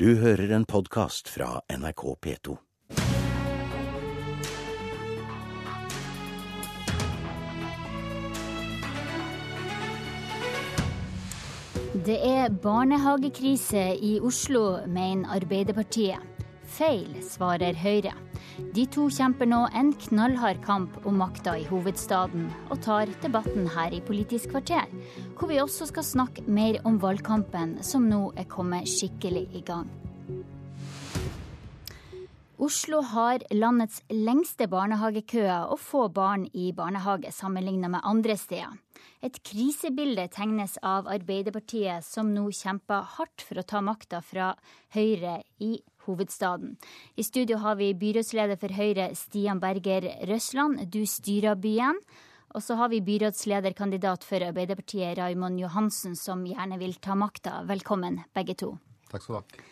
Du hører en podkast fra NRK P2. Det er barnehagekrise i Oslo, mener Arbeiderpartiet. Feil, svarer Høyre. De to kjemper nå en knallhard kamp om makta i hovedstaden, og tar debatten her i Politisk kvarter, hvor vi også skal snakke mer om valgkampen, som nå er kommet skikkelig i gang. Oslo har landets lengste barnehagekøer og få barn i barnehage sammenlignet med andre steder. Et krisebilde tegnes av Arbeiderpartiet, som nå kjemper hardt for å ta makta fra Høyre i hovedstaden. I studio har vi byrådsleder for Høyre, Stian Berger Røsland. Du styrer byen. Og så har vi byrådslederkandidat for Arbeiderpartiet, Raymond Johansen, som gjerne vil ta makta. Velkommen, begge to. Takk skal du ha.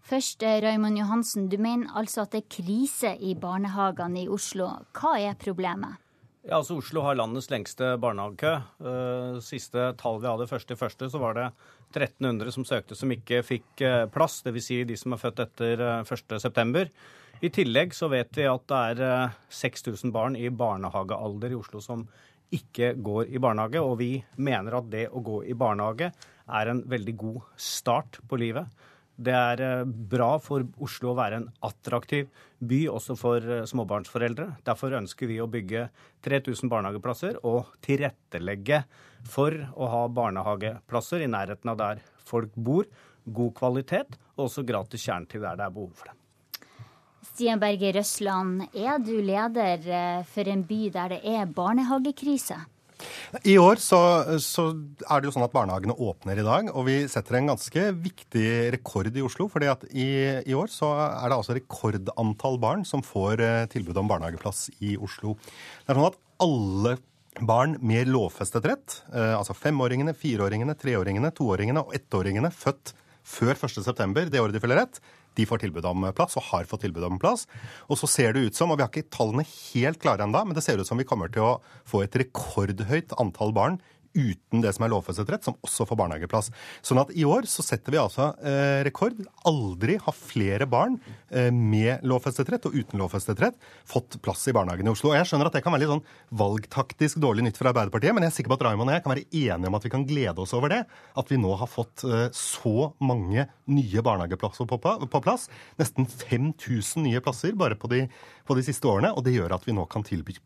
Først, eh, Raymond Johansen. Du mener altså at det er krise i barnehagene i Oslo. Hva er problemet? Ja, altså Oslo har landets lengste barnehagekø. Uh, siste tall vi hadde første i første, så var det 1300 som søkte som ikke fikk uh, plass. Dvs. Si de som er født etter uh, 1.9. I tillegg så vet vi at det er uh, 6000 barn i barnehagealder i Oslo som ikke går i barnehage. Og vi mener at det å gå i barnehage er en veldig god start på livet. Det er eh, bra for Oslo å være en attraktiv by også for eh, småbarnsforeldre. Derfor ønsker vi å bygge 3000 barnehageplasser og tilrettelegge for å ha barnehageplasser i nærheten av der folk bor. God kvalitet og også gratis kjernetid der det er behov for det. Stian Berge Røsland, er du leder eh, for en by der det er barnehagekrise? I år så, så, er det jo sånn at barnehagene åpner i dag, og vi setter en ganske viktig rekord i Oslo. fordi at i, i år så er det altså rekordantall barn som får eh, tilbud om barnehageplass i Oslo. Det er sånn at alle barn med lovfestet rett, eh, altså femåringene, fireåringene, treåringene, toåringene og ettåringene født før 1.9., det året de følger rett, de får tilbud om plass, og har fått tilbud om plass. Og så ser det ut som, og vi har ikke tallene helt klare ennå, men det ser ut som vi kommer til å få et rekordhøyt antall barn uten det som er lovfestet rett, som også får barnehageplass. Sånn at i år så setter vi altså eh, rekord. Aldri har flere barn eh, med lovfestet rett og uten lovfestet rett fått plass i barnehagen i Oslo. Og jeg skjønner at det kan være litt sånn valgtaktisk dårlig nytt for Arbeiderpartiet, men jeg er sikker på at Raymond og jeg kan være enige om at vi kan glede oss over det. At vi nå har fått eh, så mange nye barnehageplasser på, på plass. Nesten 5000 nye plasser bare på de, på de siste årene. Og det gjør at vi nå kan tilby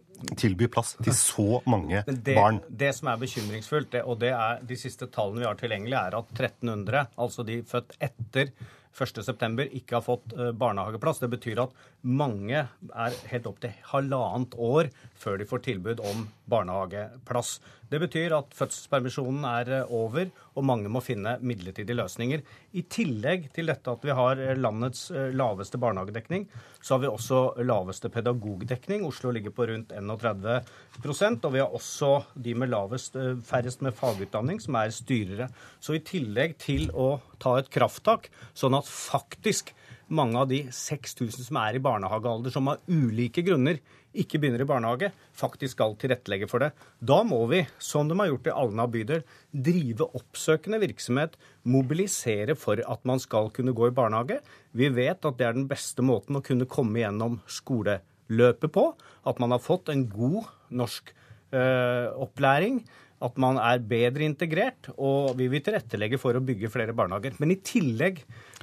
tilby plass til så mange det, barn. Det som er bekymringsfullt, det, og det er de siste tallene vi har tilgjengelig, er at 1300, altså de født etter 1.9., ikke har fått eh, barnehageplass. Det betyr at mange er helt opp til halvannet år før de får tilbud om barnehageplass. Det betyr at fødselspermisjonen er eh, over, og mange må finne midlertidige løsninger. I tillegg til dette at vi har eh, landets laveste barnehagedekning, så har vi også laveste pedagogdekning. Oslo ligger på rundt 31% og vi har også de med lavest, færrest med fagutdanning, som er styrere. Så i tillegg til å ta et krafttak, sånn at faktisk mange av de 6000 som er i barnehagealder, som av ulike grunner ikke begynner i barnehage, faktisk skal tilrettelegge for det. Da må vi, som de har gjort i Alna bydel, drive oppsøkende virksomhet, mobilisere for at man skal kunne gå i barnehage. Vi vet at det er den beste måten å kunne komme gjennom skoleløpet på. At man har fått en god norsk øh, opplæring at man er bedre integrert, og vi vil tilrettelegge for å bygge flere barnehager. Men i tillegg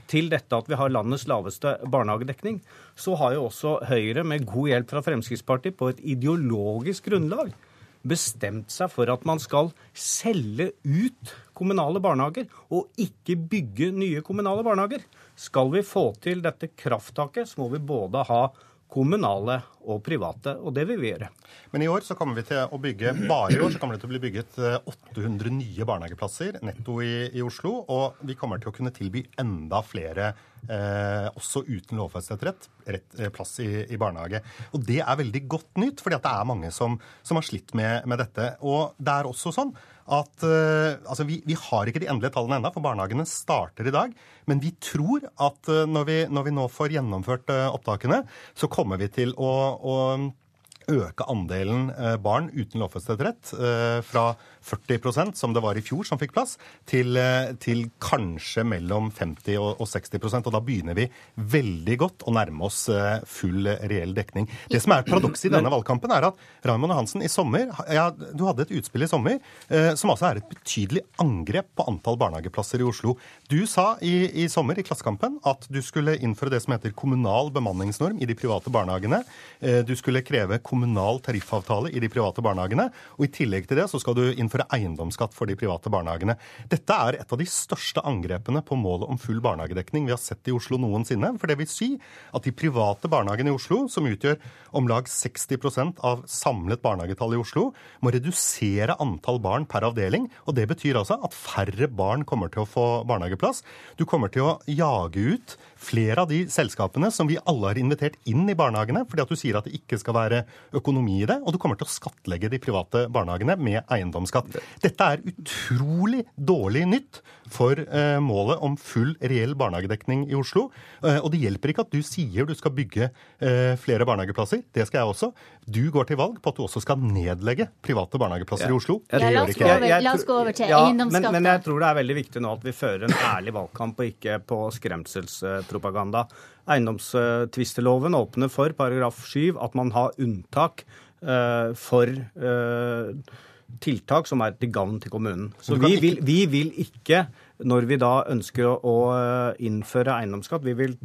til dette at vi har landets laveste barnehagedekning, så har jo også Høyre, med god hjelp fra Fremskrittspartiet, på et ideologisk grunnlag bestemt seg for at man skal selge ut kommunale barnehager, og ikke bygge nye kommunale barnehager. Skal vi få til dette krafttaket, så må vi både ha kommunale og private, og det vil vi gjøre. Men i år så kommer vi til å bygge, bare i år så kommer det til å bli bygget 800 eh, nye barnehageplasser netto i, i Oslo. Og vi kommer til å kunne tilby enda flere, eh, også uten lovfestet rett, rett, eh, plass i, i, barnehage. Og det er veldig godt nytt, fordi at det er mange som, som har slitt med, med, dette. Og det er også sånn at uh, altså vi, vi, har ikke de endelige tallene ennå, for barnehagene starter i dag. Men vi tror at uh, når, vi, når, vi, nå får gjennomført uh, opptakene, så kommer vi til å, å øke andelen eh, barn uten lovfestet rett eh, fra 40% som det var i fjor som fikk plass, til, eh, til kanskje mellom 50 og 60% Og da begynner vi veldig godt å nærme oss full reell dekning. Det som er paradokset i denne valgkampen, er at Raymond Johansen i sommer ja, Du hadde et utspill i sommer som altså er et betydelig angrep på antall barnehageplasser i Oslo. Du sa i, i sommer i Klassekampen at du skulle innføre det som heter kommunal bemanningsnorm i de private barnehagene. Du skulle kreve kommunal tariffavtale i de private barnehagene. Og i tillegg til det så skal du innføre eiendomsskatt for de private barnehagene. Dette er et av de største angrepene på målet om full barnehagedekning vi har sett i Oslo noensinne. For det vil si at de private barnehagene i Oslo, som utgjør om lag 60% av samlet barnehagetall i Oslo, må redusere antall barn per avdeling. Og det betyr altså at færre barn kommer til å få barnehageplass. Du kommer til å jage ut flere av de selskapene som vi alle har invitert inn i barnehagene, fordi at du sier at det ikke skal være økonomi i det, og du kommer til å skattlegge de private barnehagene med eiendomsskatt. Dette er utrolig dårlig nytt for eh, målet om full reell barnehagedekning i Oslo. Eh, og det hjelper ikke at du sier du skal bygge eh, flere barnehageplasser. Det skal jeg også. Du går til valg på at du også skal nedlegge private barnehageplasser ja. i Oslo. Ja, la, oss over, la, oss gå over, til ja, eiendomsskatt. Men, men, jeg tror det er veldig viktig nå at vi fører en ærlig valgkamp og ikke på skremselspropaganda. Eiendomstvisteloven åpner for paragraf 7 at man har unntak uh, for uh, tiltak som er til gagn til kommunen. Så vi vil, vi vil ikke når vi da ønsker å eh, innføre eiendomsskatt. Vi vil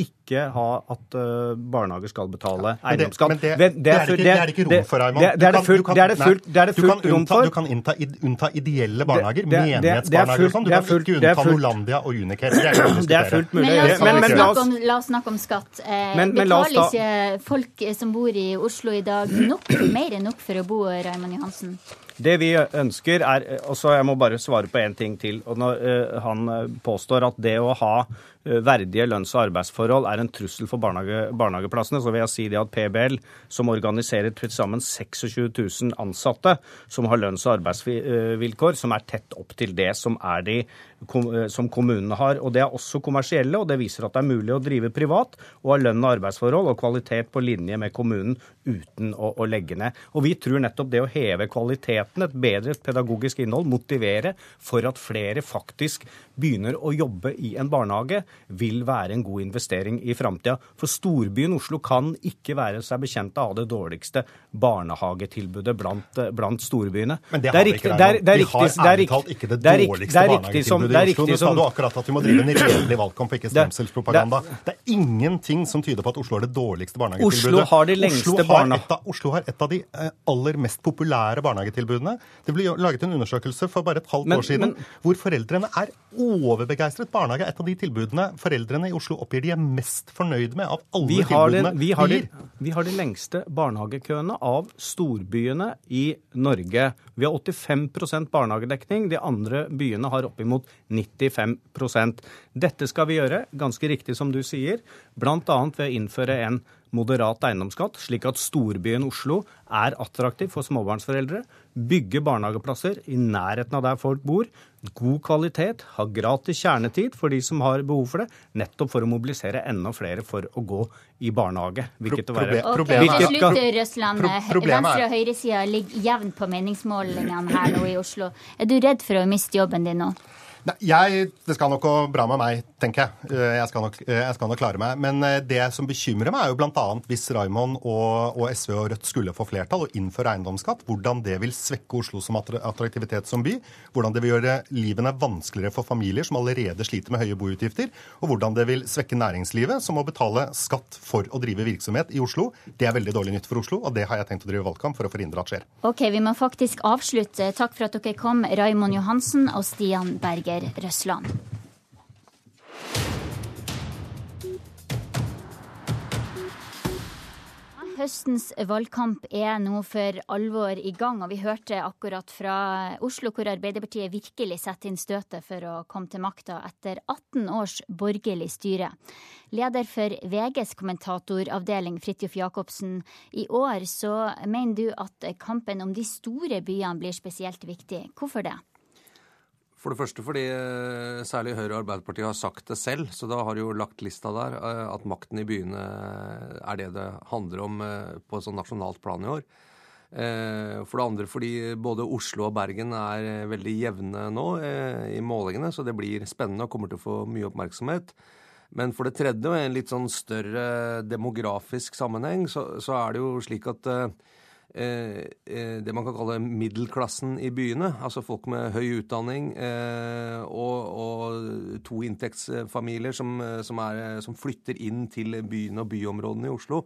ikke ha at eh, barnehager skal betale eiendomsskatt. Men det, det, det, er, det, er, det ikke rom for, Raymond. Det, er det fullt, det er det fullt, det er det fullt rom for. Du kan unnta, unnta ideelle barnehager, menighetsbarnehager og sånn. Du kan ikke unnta Nolandia og Unicare. Det er fullt mulig. Men la oss, la oss snakke om skatt. Eh, betaler ikke folk som bor i Oslo i dag nok, mer enn nok for å bo, Raymond Johansen? Det vi ønsker er og så Jeg må bare svare på én ting til. og når uh, Han eh, påstår at det å ha verdige lønns- og arbeidsforhold er en trussel for barnehage, barnehageplassene, så vil jeg si det at PBL, som organiserer til sammen 26 000 ansatte som har lønns- og arbeidsvilkår som er tett opp til det som er de Eh, som kommunene har. Og Det er også kommersielle, og det viser at det er mulig å drive privat og ha lønn og arbeidsforhold og kvalitet på linje med kommunen uten å, å, legge ned. Og Vi tror nettopp det å heve kvaliteten, et bedre pedagogisk innhold, motivere for at flere faktisk begynner å jobbe i en barnehage, vil være en god investering i framtida. For storbyen Oslo kan ikke være seg bekjent av det dårligste barnehagetilbudet blant, blant storbyene. Men det har vi ikke, Raymond. Vi har ærlig talt ikke det dårligste barnehagetilbudet det er riktig Oslo. Nå sa du akkurat at vi må drive en redelig valgkamp, ikke skremselspropaganda. Det, er ingenting som tyder på at Oslo har det dårligste barnehagetilbudet. Oslo har de lengste barna... Oslo har et av de eh, aller mest populære barnehagetilbudene. Det ble laget en undersøkelse for bare et halvt men, år siden men... hvor foreldrene er overbegeistret. Barnehage er et av de tilbudene foreldrene i Oslo oppgir de er mest fornøyd med av alle vi tilbudene den, vi, har de, vi har de lengste barnehagekøene av storbyene i Norge. Vi har 85% barnehagedekning. De andre byene har oppimot 95% Dette skal vi gjøre, ganske riktig som du sier, bl.a. ved å innføre en moderat eiendomsskatt, slik at storbyen Oslo er attraktiv for småbarnsforeldre. Bygge barnehageplasser i nærheten av der folk bor. God kvalitet, ha gratis kjernetid for de som har behov for det. Nettopp for å mobilisere enda flere for å gå i barnehage. Hvilket å være okay, Til slutt, Røsland. Venstre- og høyresida ligger jevnt på meningsmålingene her nå i Oslo. Er du redd for å miste jobben din nå? Nei, jeg, Det skal nok gå bra med meg, tenker jeg. Eh, jeg skal, nok, eh, jeg skal nok klare meg. Men eh, det som bekymrer meg, er jo bl.a. hvis Raymond og, og, SV og Rødt skulle få flertall og innføre eiendomsskatt, hvordan det vil svekke Oslo som attraktivitet som by. Hvordan det vil gjøre livene vanskeligere for familier som allerede sliter med høye boutgifter. Og hvordan det vil svekke næringslivet, som må betale skatt for å drive virksomhet i Oslo. Det er veldig dårlig nytt for Oslo, og det har jeg tenkt å drive valgkamp for å forhindre at skjer. Ok, Vi må faktisk avslutte. Takk for at dere kom, Raymond Johansen og Stian Berger. Røsland. Høstens valgkamp er nå for alvor i gang, og vi hørte akkurat fra Oslo hvor Arbeiderpartiet virkelig setter inn støtet for å komme til makta etter 18 års borgerlig styre. Leder for VGs kommentatoravdeling, Fridtjof Jacobsen, i år så mener du at kampen om de store byene blir spesielt viktig. Hvorfor det? For det første fordi eh, særlig Høyre og Arbeiderpartiet har sagt det selv, så da har de jo lagt lista der eh, at makten i byene er det det handler om på et sånn nasjonalt plan i år. For det andre fordi både Oslo og Bergen er veldig jevne nå i målingene, så det blir spennende og kommer til å få mye oppmerksomhet. Men for det tredje, og i en litt sånn større demografisk sammenheng, så, så er det jo slik at Eh, eh, det man kan kalle middelklassen i byene. Altså folk med høy utdanning eh, og, og to inntektsfamilier som, som, er, som, flytter inn til byene og byområdene i Oslo,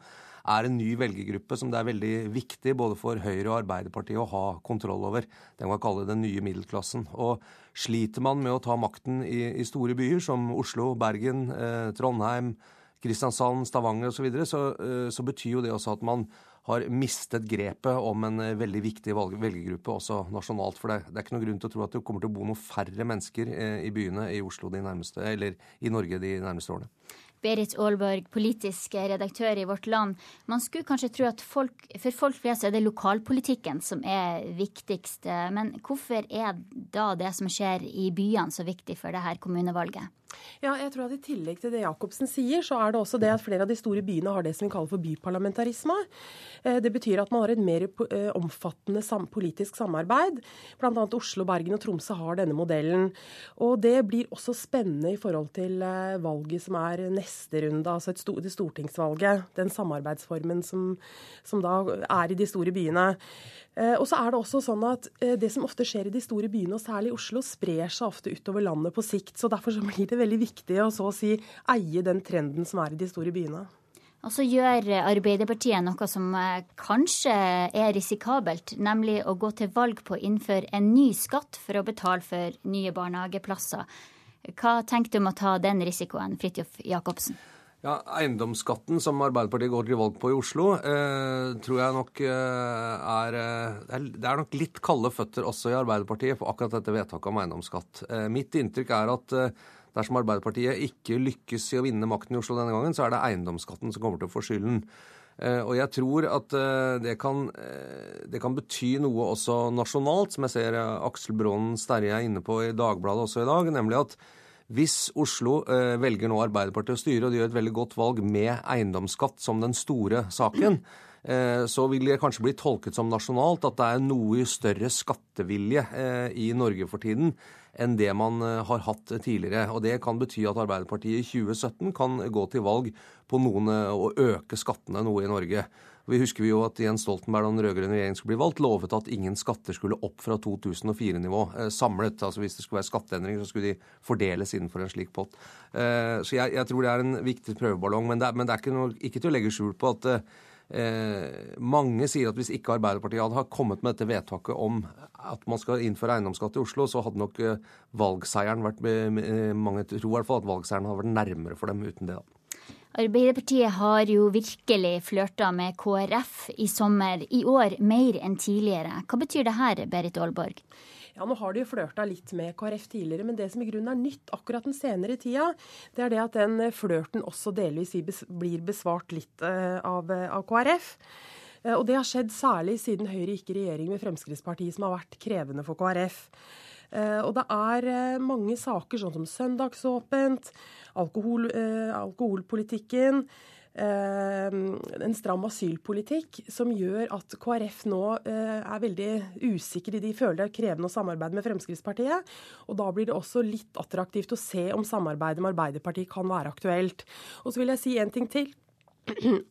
er en ny velgergruppe som det er veldig viktig både for Høyre og Arbeiderpartiet å ha kontroll over. Det man kan kalle den nye middelklassen. Og sliter man med å ta makten i, i store byer som Oslo, Bergen, eh, Trondheim, Kristiansand, Stavanger osv., så, videre, så, så betyr jo det også at man har mistet grepet om en eh, veldig viktig velgergruppe også nasjonalt. For det, det, er ikke noen grunn til å tro at det kommer til å bo noen færre mennesker eh, i byene i Oslo de nærmeste, eller i Norge de nærmeste årene. Berit Aalborg, politisk redaktør i Vårt Land. Man skulle kanskje tro at folk, for folk flest er det lokalpolitikken som er viktigst. Men hvorfor er da det som skjer i byene så viktig for dette kommunevalget? Ja, jeg tror at I tillegg til det Jacobsen sier, så er det også det at flere av de store byene har det som vi kaller for byparlamentarisme. Eh, det betyr at man har et mer eh, omfattende politisk samarbeid. Bl.a. Oslo, Bergen og Tromsø har denne modellen. Og Det blir også spennende i forhold til eh, valget som er neste runde, altså det stortingsvalget. Den samarbeidsformen som, som da er i de store byene. Og så er Det også sånn at det som ofte skjer i de store byene, og særlig i Oslo, sprer seg ofte utover landet på sikt. så Derfor så blir det veldig viktig å så å si eie den trenden som er i de store byene. Og så gjør Arbeiderpartiet noe som eh, kanskje er risikabelt, nemlig å gå til valg på å innføre en ny skatt for å betale for nye barnehageplasser. Hva tenker du om å ta den risikoen, Fridtjof Jacobsen? Ja, Eiendomsskatten som Arbeiderpartiet går til valg på i Oslo, eh, tror jeg nok eh, er Det er nok litt kalde føtter også i Arbeiderpartiet på akkurat dette vedtaket om eiendomsskatt. Eh, mitt inntrykk er at eh, dersom Arbeiderpartiet ikke lykkes i å vinne makten i Oslo denne gangen, så er det eiendomsskatten som kommer til å få skylden. Eh, og jeg tror at eh, det kan, eh, det kan, bety noe også nasjonalt, som jeg ser Aksel Brånen Sterje er inne på i Dagbladet også i dag, nemlig at hvis Oslo velger nå Arbeiderpartiet å styre, og de gjør et veldig godt valg med eiendomsskatt som den store saken, så vil det kanskje bli tolket som nasjonalt at det er noe større skattevilje i Norge for tiden enn det man eh, har hatt tidligere. Og Det kan bety at Arbeiderpartiet i 2017 kan gå til valg på noen eh, å øke skattene noe i Norge. Vi husker jo at Jens Stoltenberg da den rød-grønne regjeringen skulle bli valgt, lovet at ingen skatter skulle opp fra 2004-nivå eh, samlet. Altså Hvis det skulle være skatteendringer, så skulle de fordeles innenfor en slik pott. Eh, så jeg, jeg, tror det er en viktig prøveballong. Men det, men det er ikke, noe, ikke, til å legge skjul på at eh, Eh, mange sier at hvis ikke Arbeiderpartiet hadde kommet med dette vedtaket om at man skal innføre eiendomsskatt i Oslo, så hadde nok eh, valgseieren vært Mange tror i hvert fall at valgseieren hadde vært nærmere for dem uten det. Arbeiderpartiet har jo virkelig flørta med KrF i sommer, i år mer enn tidligere. Hva betyr det her, Berit Aalborg? Ja, nå har de jo flørta litt med KrF tidligere, men det som i grunnen er nytt akkurat den senere tida, det er det at den eh, flørten også delvis blir besvart litt eh, av, eh, av KrF. Og det har skjedd særlig siden Høyre gikk i regjering med Fremskrittspartiet, som har vært krevende for KrF. Og det er mange saker, sånn som søndagsåpent, alkohol, alkoholpolitikken, Eh, en stram asylpolitikk som gjør at KrF nå eh, er veldig usikre. De føler det er krevende å samarbeide med Fremskrittspartiet. Og da blir det også litt attraktivt å se om samarbeidet med Arbeiderpartiet kan være aktuelt. Og så vil jeg si en ting til.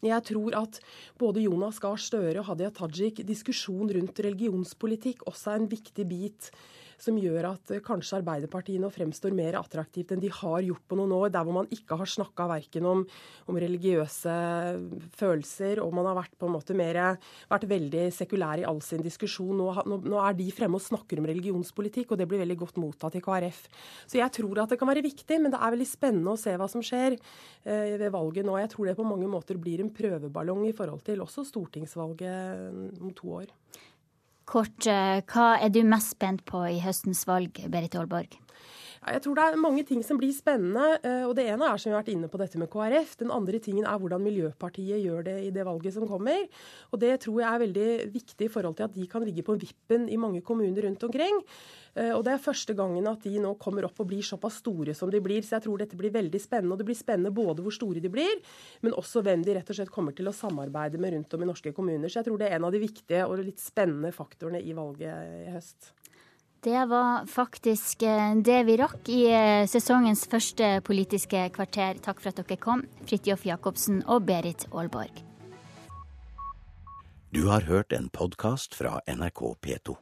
Jeg tror at både Jonas Gahr Støre og Hadia Tajik, diskusjon rundt religionspolitikk også er en viktig bit som gjør at eh, kanskje Arbeiderpartiet nå fremstår mer attraktivt enn de har gjort på noen år, der hvor man ikke har snakka verken om, om, religiøse følelser, og man har vært på en måte mer, vært veldig sekulær i all sin diskusjon. Nå, nå, nå, er de fremme og snakker om religionspolitikk, og det blir veldig godt mottatt i KrF. Så jeg tror at det kan være viktig, men det er veldig spennende å se hva som skjer eh, ved valget nå. Jeg tror det på mange måter blir en prøveballong i forhold til også stortingsvalget om to år. Kort, eh, hva er du mest spent på i høstens valg, Berit Aalborg? Jeg tror det er mange ting som blir spennende. Eh, og Det ene er som vi har vært inne på dette med KrF. Den andre tingen er hvordan Miljøpartiet gjør det i det valget som kommer. Og Det tror jeg er veldig viktig i forhold til at de kan ligge på vippen i mange kommuner rundt omkring. Eh, og Det er første gangen at de nå kommer opp og blir såpass store som de blir. Så jeg tror dette blir veldig spennende. Og det blir spennende både hvor store de blir, men også hvem de rett og slett kommer til å samarbeide med rundt om i norske kommuner. Så jeg tror det er en av de viktige og litt spennende faktorene i valget i høst. Det var faktisk eh, det vi rakk i eh, sesongens første Politiske kvarter. Takk for at dere kom, Fridtjof Jacobsen og Berit Aalborg. Du har hørt en podkast fra NRK P2.